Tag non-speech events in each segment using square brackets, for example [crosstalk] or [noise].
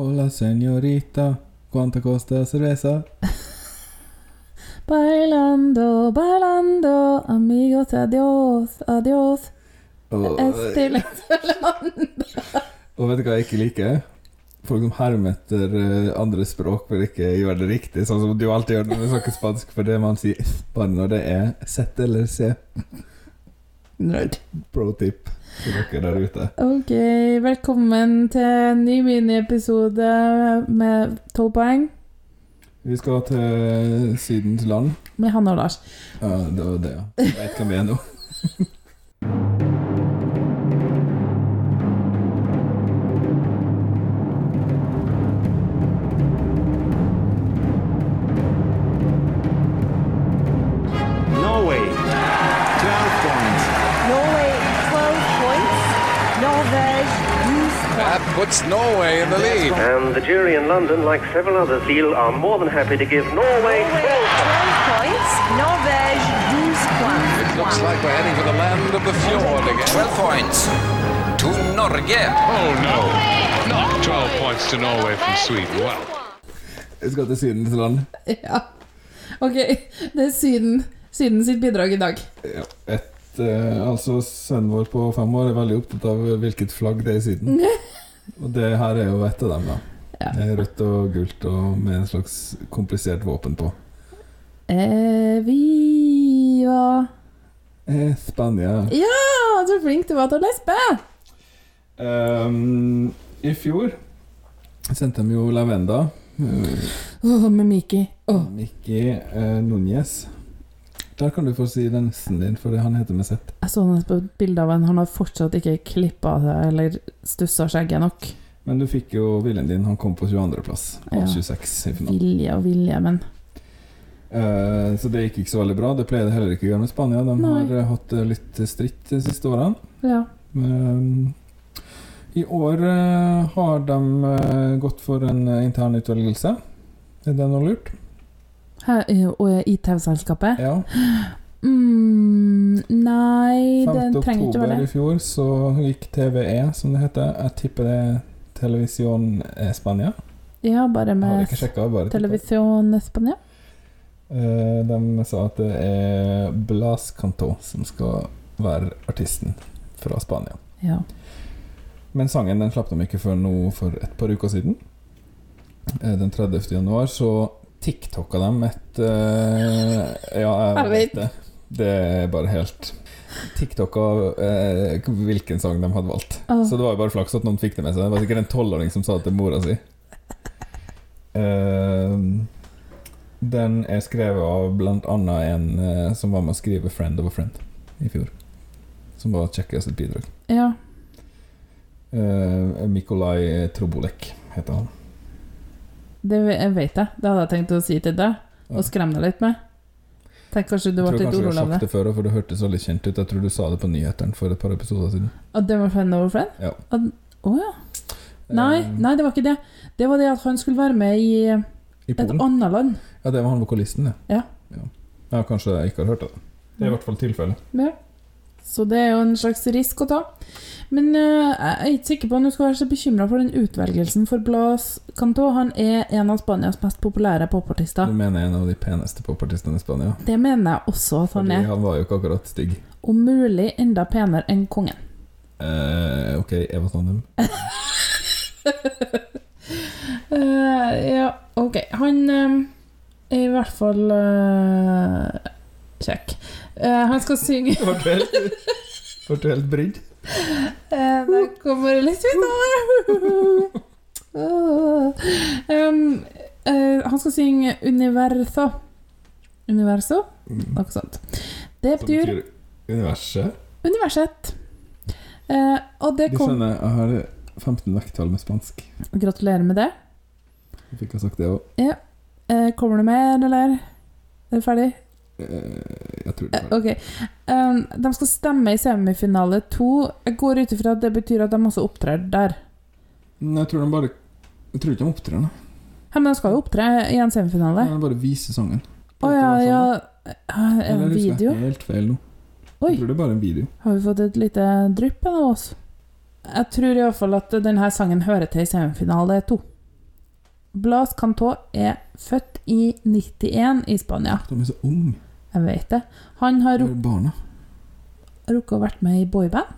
Hola, señorita. ¿Cuánto costa cerveza? [laughs] Bailando, bailando, amigos, adios, adios. Oh. Estille og vet du hva jeg ikke liker? Folk som hermer etter eh, andre språk for ikke gjøre det riktig, sånn som du alltid gjør når du snakker spansk, for det man sier bare når det er sett eller se. Nerd. Pro tip til dere der ute. Ok, velkommen til en ny miniepisode med 12 poeng Vi skal til Sydens land. med Hanne og Lars. Ja, det var det, ja. Jeg vet hvem vi er nå. [laughs] That puts Norway in the lead. And the jury in London, like several others, feel are more than happy to give Norway Norway 12 points. Norvège 12 points. It looks like we're heading for the land of the fjord again. 12 points to Norge. Oh no, not 12 points to Norway from Sweden. Well, Vi skal til Sydens land. Ja. Ok, det er Syden, Syden sitt bidrag i dag. Ja, et, eh, altså Sønnen vår på fem år er veldig opptatt av hvilket flagg det er i Syden. [laughs] Og det her er jo et av dem, da. Ja. Rødt og gult og med en slags komplisert våpen på. Eh, viva Eh, Spania. Ja, så flink du var til å lesbe! Um, I fjor sendte de jo Lavenda. Uh, oh, med Miki. Oh. Mickey uh, Núñez. Der kan du få si den s-en din, for han heter med Z. Jeg så nett på et bilde av en. Han har fortsatt ikke klippa seg eller stussa skjegget nok. Men du fikk jo viljen din. Han kom på 22.-plass av Ja. 26 i finalen. Vilje og vilje, men Eh, så det gikk ikke så veldig bra. Det pleier det heller ikke å gjøre med Spania. De Nei. har eh, hatt litt stritt de siste årene. ja. I år eh, har de eh, gått for en eh, intern utvelgelse. Er det noe lurt? Eh, i TV-selskapet? Ja. Mm, nei, 5. det trenger ikke være i fjor så gikk TVE, som det heter. Jeg tipper det er Televisjon Spania. Ja, bare med bare. Televisjon Spania. De sa at det er Blas Canto som skal være artisten fra Spania. Ja. Men sangen den slapp de ikke før nå for et par uker siden. Eh, Den 30. januar så TikToka dem et uh, Ja, jeg, vet. det. Det er bare helt TikToka uh, hvilken sang de hadde valgt. Oh. Så det var jo bare flaks at noen fikk det med seg. Det var sikkert en tolvåring som sa det til mora si. Uh, den er skrevet av annet en eh, som var med å skrive 'Friend of a Friend' i fjor. Som var Tsjekkias bidrag. ja. Mikolaj Trobolek heter han. Det vet jeg. Det hadde jeg tenkt å si til deg, og skremme deg litt med. Tenk kanskje du Jeg litt tror av kanskje jeg urolig har sagt det. det før, for det hørtes veldig kjent ut. Jeg tror du sa det på nyhetene for et par episoder siden. At det var friend over friend? Ja. At- oh, ja. Nei, Eh, nei, det var ikke det. Det var det at han skulle være med i I et annet land. Ja, det var han vokalisten, det. Ja. ja. Ja, kanskje jeg ikke har hørt det. Det er i hvert fall tilfellet. Ja. Så det er jo en slags risk å ta. Men uh, jeg er ikke sikker på om du skal være så bekymra for den utvelgelsen, for Blas Canto han er en av Spanias mest populære popartister. Du mener en av de peneste popartistene i Spania? Det mener jeg også at han Fordi er. han var jo ikke akkurat stygg. Om mulig enda penere enn kongen. Uh, ok, Eva Sandum. uh, [laughs] ja, ok. Han eh, er i hvert fall kjekk. Eh, han skal synge Ble du helt, brydd? Eh, Det kommer litt av det. [laughs] um, uh, han skal synge 'Universo'. Universo? Noe sånt. Det betyr universet. universet. Uh, og det kom De skjønner, jeg har 15 vekttall med spansk. Gratulerer med det. Jeg fikk ha sagt det òg. Eh, kommer du mer, eller? Er du ferdig? Jeg tror det Eh, ok. Um, de skal stemme i semifinale to. Jeg går ut ifra at det betyr at de også opptrer der. Nei, Jeg tror de bare Jeg tror ikke de opptrer da. Ja, men de skal jo opptre i en semifinale. De bare viser sangen. Å ja, ja Eh, Er det Eller en husker jeg helt feil nå. Oi. Jeg tror det er bare en video. Har vi fått et lite drypp av oss? Jeg tror iallfall at denne sangen hører til i semifinale to. Blas Cantó er født i 91 i Spania. De er så unge. Jeg vet det. Han har De rukket å vært med i boyband.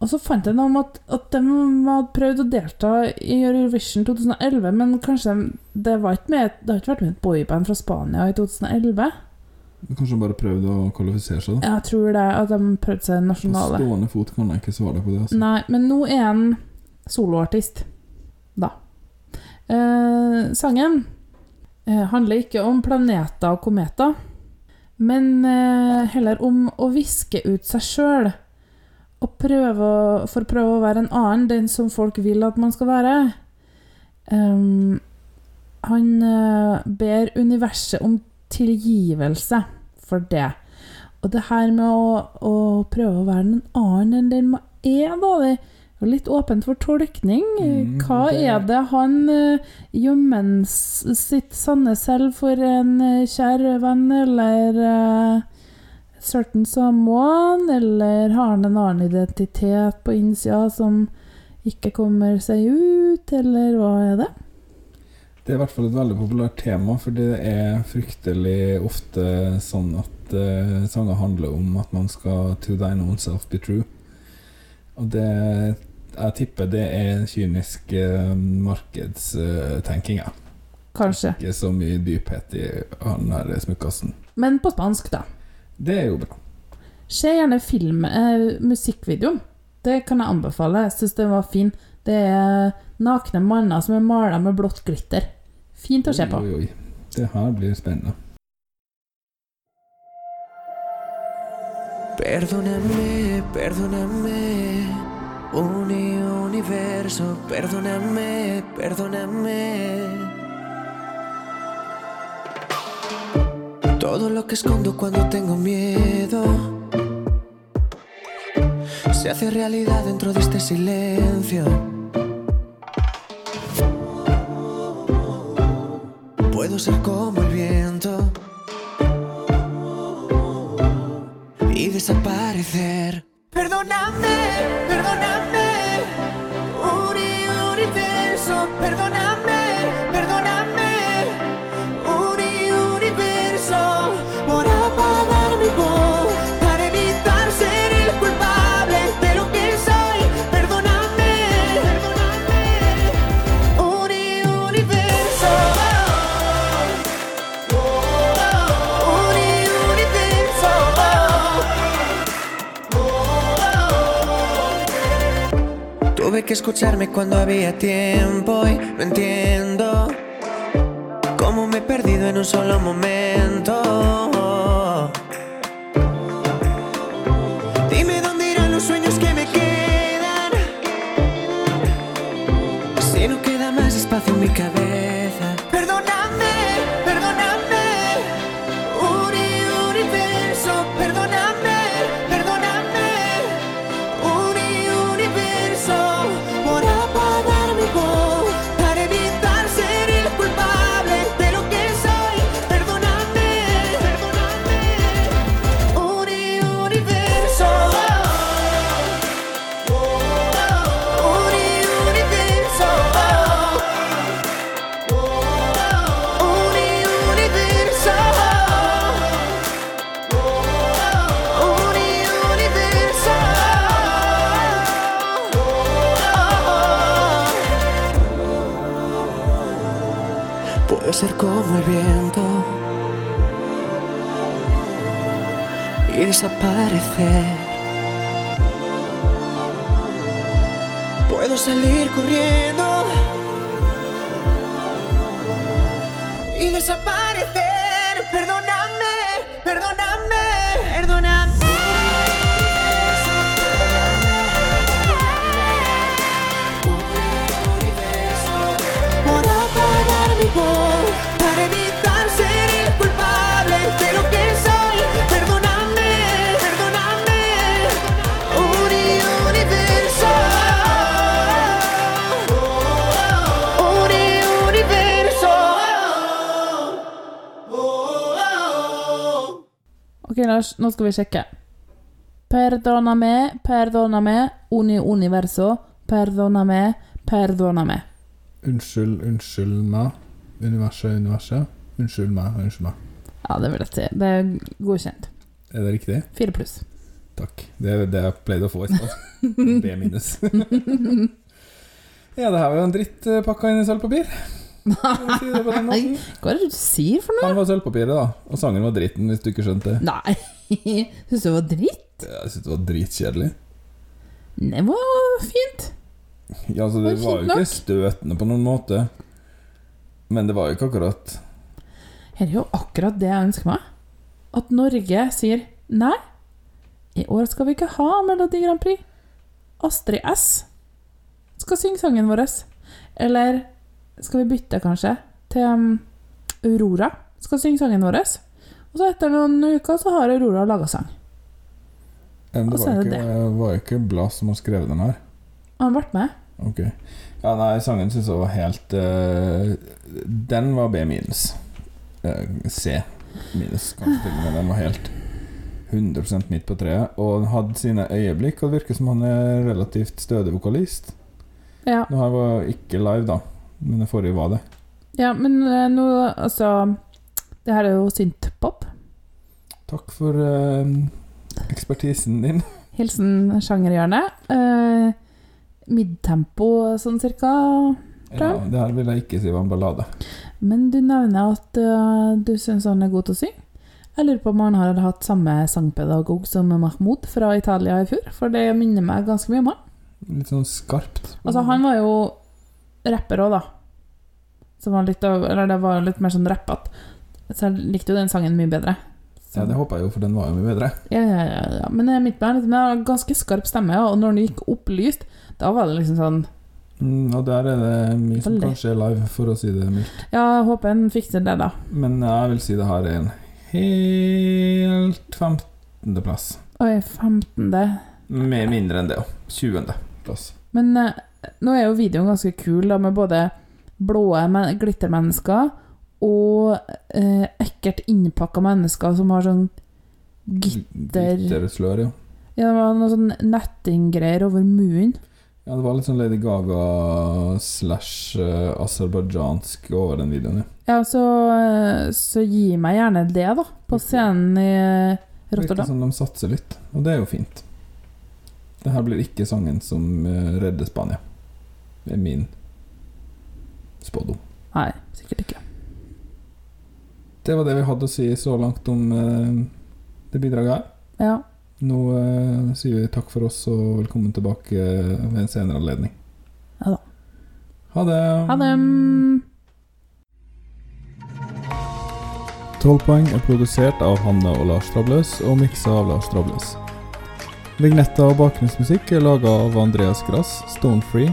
Og så fant jeg noe om at, at de hadde prøvd å delta i Eurovision 2011, men kanskje det var ikke med, det har ikke vært med et boyband fra Spania i 2011? Kanskje de bare prøvde å kvalifisere seg, da. Jeg tror det, at de prøvde seg nasjonale. På stående fot kan jeg ikke svare på det. Altså. Nei, men nå er han soloartist, da. Eh, sangen handler ikke om planeter og kometer, men eh, heller om å viske ut seg sjøl. Og prøve for å prøve å være en annen, den som folk vil at man skal være. Um, han eh, ber universet om tilgivelse for det. Og det her med å, å prøve å være en annen enn den man er, da, det litt åpent for tolkning. Mm, Hva er det han uh, gjemmer sitt sanne selv for en eh, kjær venn, eller uh, certain someone, eller har han en annen identitet på innsida som ikke kommer seg ut, eller hva er det? Det er i hvert fall et veldig populært tema, for det er fryktelig ofte sånn at uh, sanger handler om at man skal to thine own self be true. Og det Jeg tipper det er kynisk uh, markedstenking, ja. Kanskje. Ikke så mye dyphet i han her smukkasen. Men på spansk, da. Det er jo bra. Se gjerne film, eh, musikkvideoen. Det kan jeg anbefale. Jeg syns den var fin. Det er nakne manner som er mala med blått glitter. Fint å se på. Oi, oi, oi. Det her blir spennende. Perdóname, perdóname, uni universo, perdóname, perdóname. Todo lo que escondo cuando tengo miedo se hace realidad dentro de este silencio. Puedo ser como el viento y desaparecer. Perdóname, perdóname, Tuve que escucharme cuando había tiempo y no entiendo cómo me he perdido en un solo momento. Dime dónde irán los sueños que me quedan. Si no queda más espacio en mi cabeza. Puedo ser como el viento y desaparecer. Puedo salir corriendo y desaparecer. Perdóname, Ok, Lars, nå skal vi sjekke. Perdoname, perdoname, uni universo, perdoname, perdoname. Unnskyld, unnskyld meg. Universet, universet. Unnskyld meg, unnskyld meg. Ja, det vil jeg si. Det er godkjent. Er det riktig? Fire pluss. Takk. Det er det jeg pleide å få i stad. [laughs] B minus. [laughs] ja, det her var jo en dritt eh, pakka inn i sølvpapir. Si det på den Nei, måten? hva er det du sier for noe? Han var sølvpapiret, da. Og sangen var dritten, hvis du ikke skjønte det. Nei, [laughs] syns du det var dritt? Jeg syns det var dritkjedelig. Det var fint. Ja, altså, det Det var var jo ikke støtende på noen måte. Men det var jo ikke akkurat Her er jo akkurat det jeg ønsker meg. At Norge sier nei, i år skal vi ikke ha Melodi Grand Prix. Astrid S skal synge sangen vår. Eller skal vi bytte, kanskje, til um, Aurora skal synge sangen vår. Og så etter noen uker så har Aurora laga sang. Det var jo det var ikke Blas som har skrevet den her. Han ble med. Ok. Ja, nei, sangen syns jeg var helt uh, Den var B minus. Uh, C minus, kanskje til og med. Den var helt 100% midt på treet. Og hadde sine øyeblikk, og det virker som han er relativt stødig vokalist. Ja, Nå her var ikke live, da, men det forrige var det. ja men eh, nå, altså Det her er jo synthpop. Takk for eh, ekspertisen din. [laughs] Hilsen sjangerhjørnet. Uh, midtempo sånn cirka. Ja, det her vil jeg ikke si var en ballade. Men du nevner at uh, du syns han er god til å synge. Jeg lurer på om han har hatt samme sangpedagog som Mahmoud fra Italia i fjor, for det minner meg ganske mye om han. Litt sånn skarpt. Altså, han var jo rapper òg, da. Som var litt eller det var litt mer sånn rappete. Så jeg likte jo den sangen mye bedre. Så- Ja, det håper jeg jo, for den var jo mye bedre. ja, ja, ja, ja. Men mitt jeg har ganske skarp stemme, og når den gikk opplyst, da var det liksom sånn Mm, og der er det mye som kan er live, for å si det mildt. Ja, håper en fikser det, da. Men jeg vil si det her er en helt 15.-plass. Oi, 15. Med mindre enn det ja. 20.-plass. Men eh, nå er jo videoen ganske kul, da, med både blå men- glittermennesker og eh, ekkelt innpakka mennesker som har sånn gitter Glitterslør, ja. Ja, det var noe sånn nettinggreier over munnen. Ja, det var litt sånn Lady Gaga slash uh, aserbajdsjansk over den videoen, ja. Ja, så, eh, så gi meg gjerne det, da, på scenen i Rotterdam. Virker som de satser litt, og det er jo fint. Det her blir ikke sangen som eh, redder Spania. Er min spådom. Nei, sikkert ikke. Det var det vi hadde å si så langt om eh, det bidraget her. Ja. Nå eh, sier vi takk for oss og velkommen tilbake ved en senere anledning. Ja da. Ha det. Ha det! 12 poeng er produsert av Hanne og Lars Trabløs og miksa av Lars Trabløs. Vignetter og bakgrunnsmusikk er laga av Andreas Grass, Stonefree,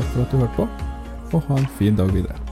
Takk for at du hørte på, og ha en fin dag videre.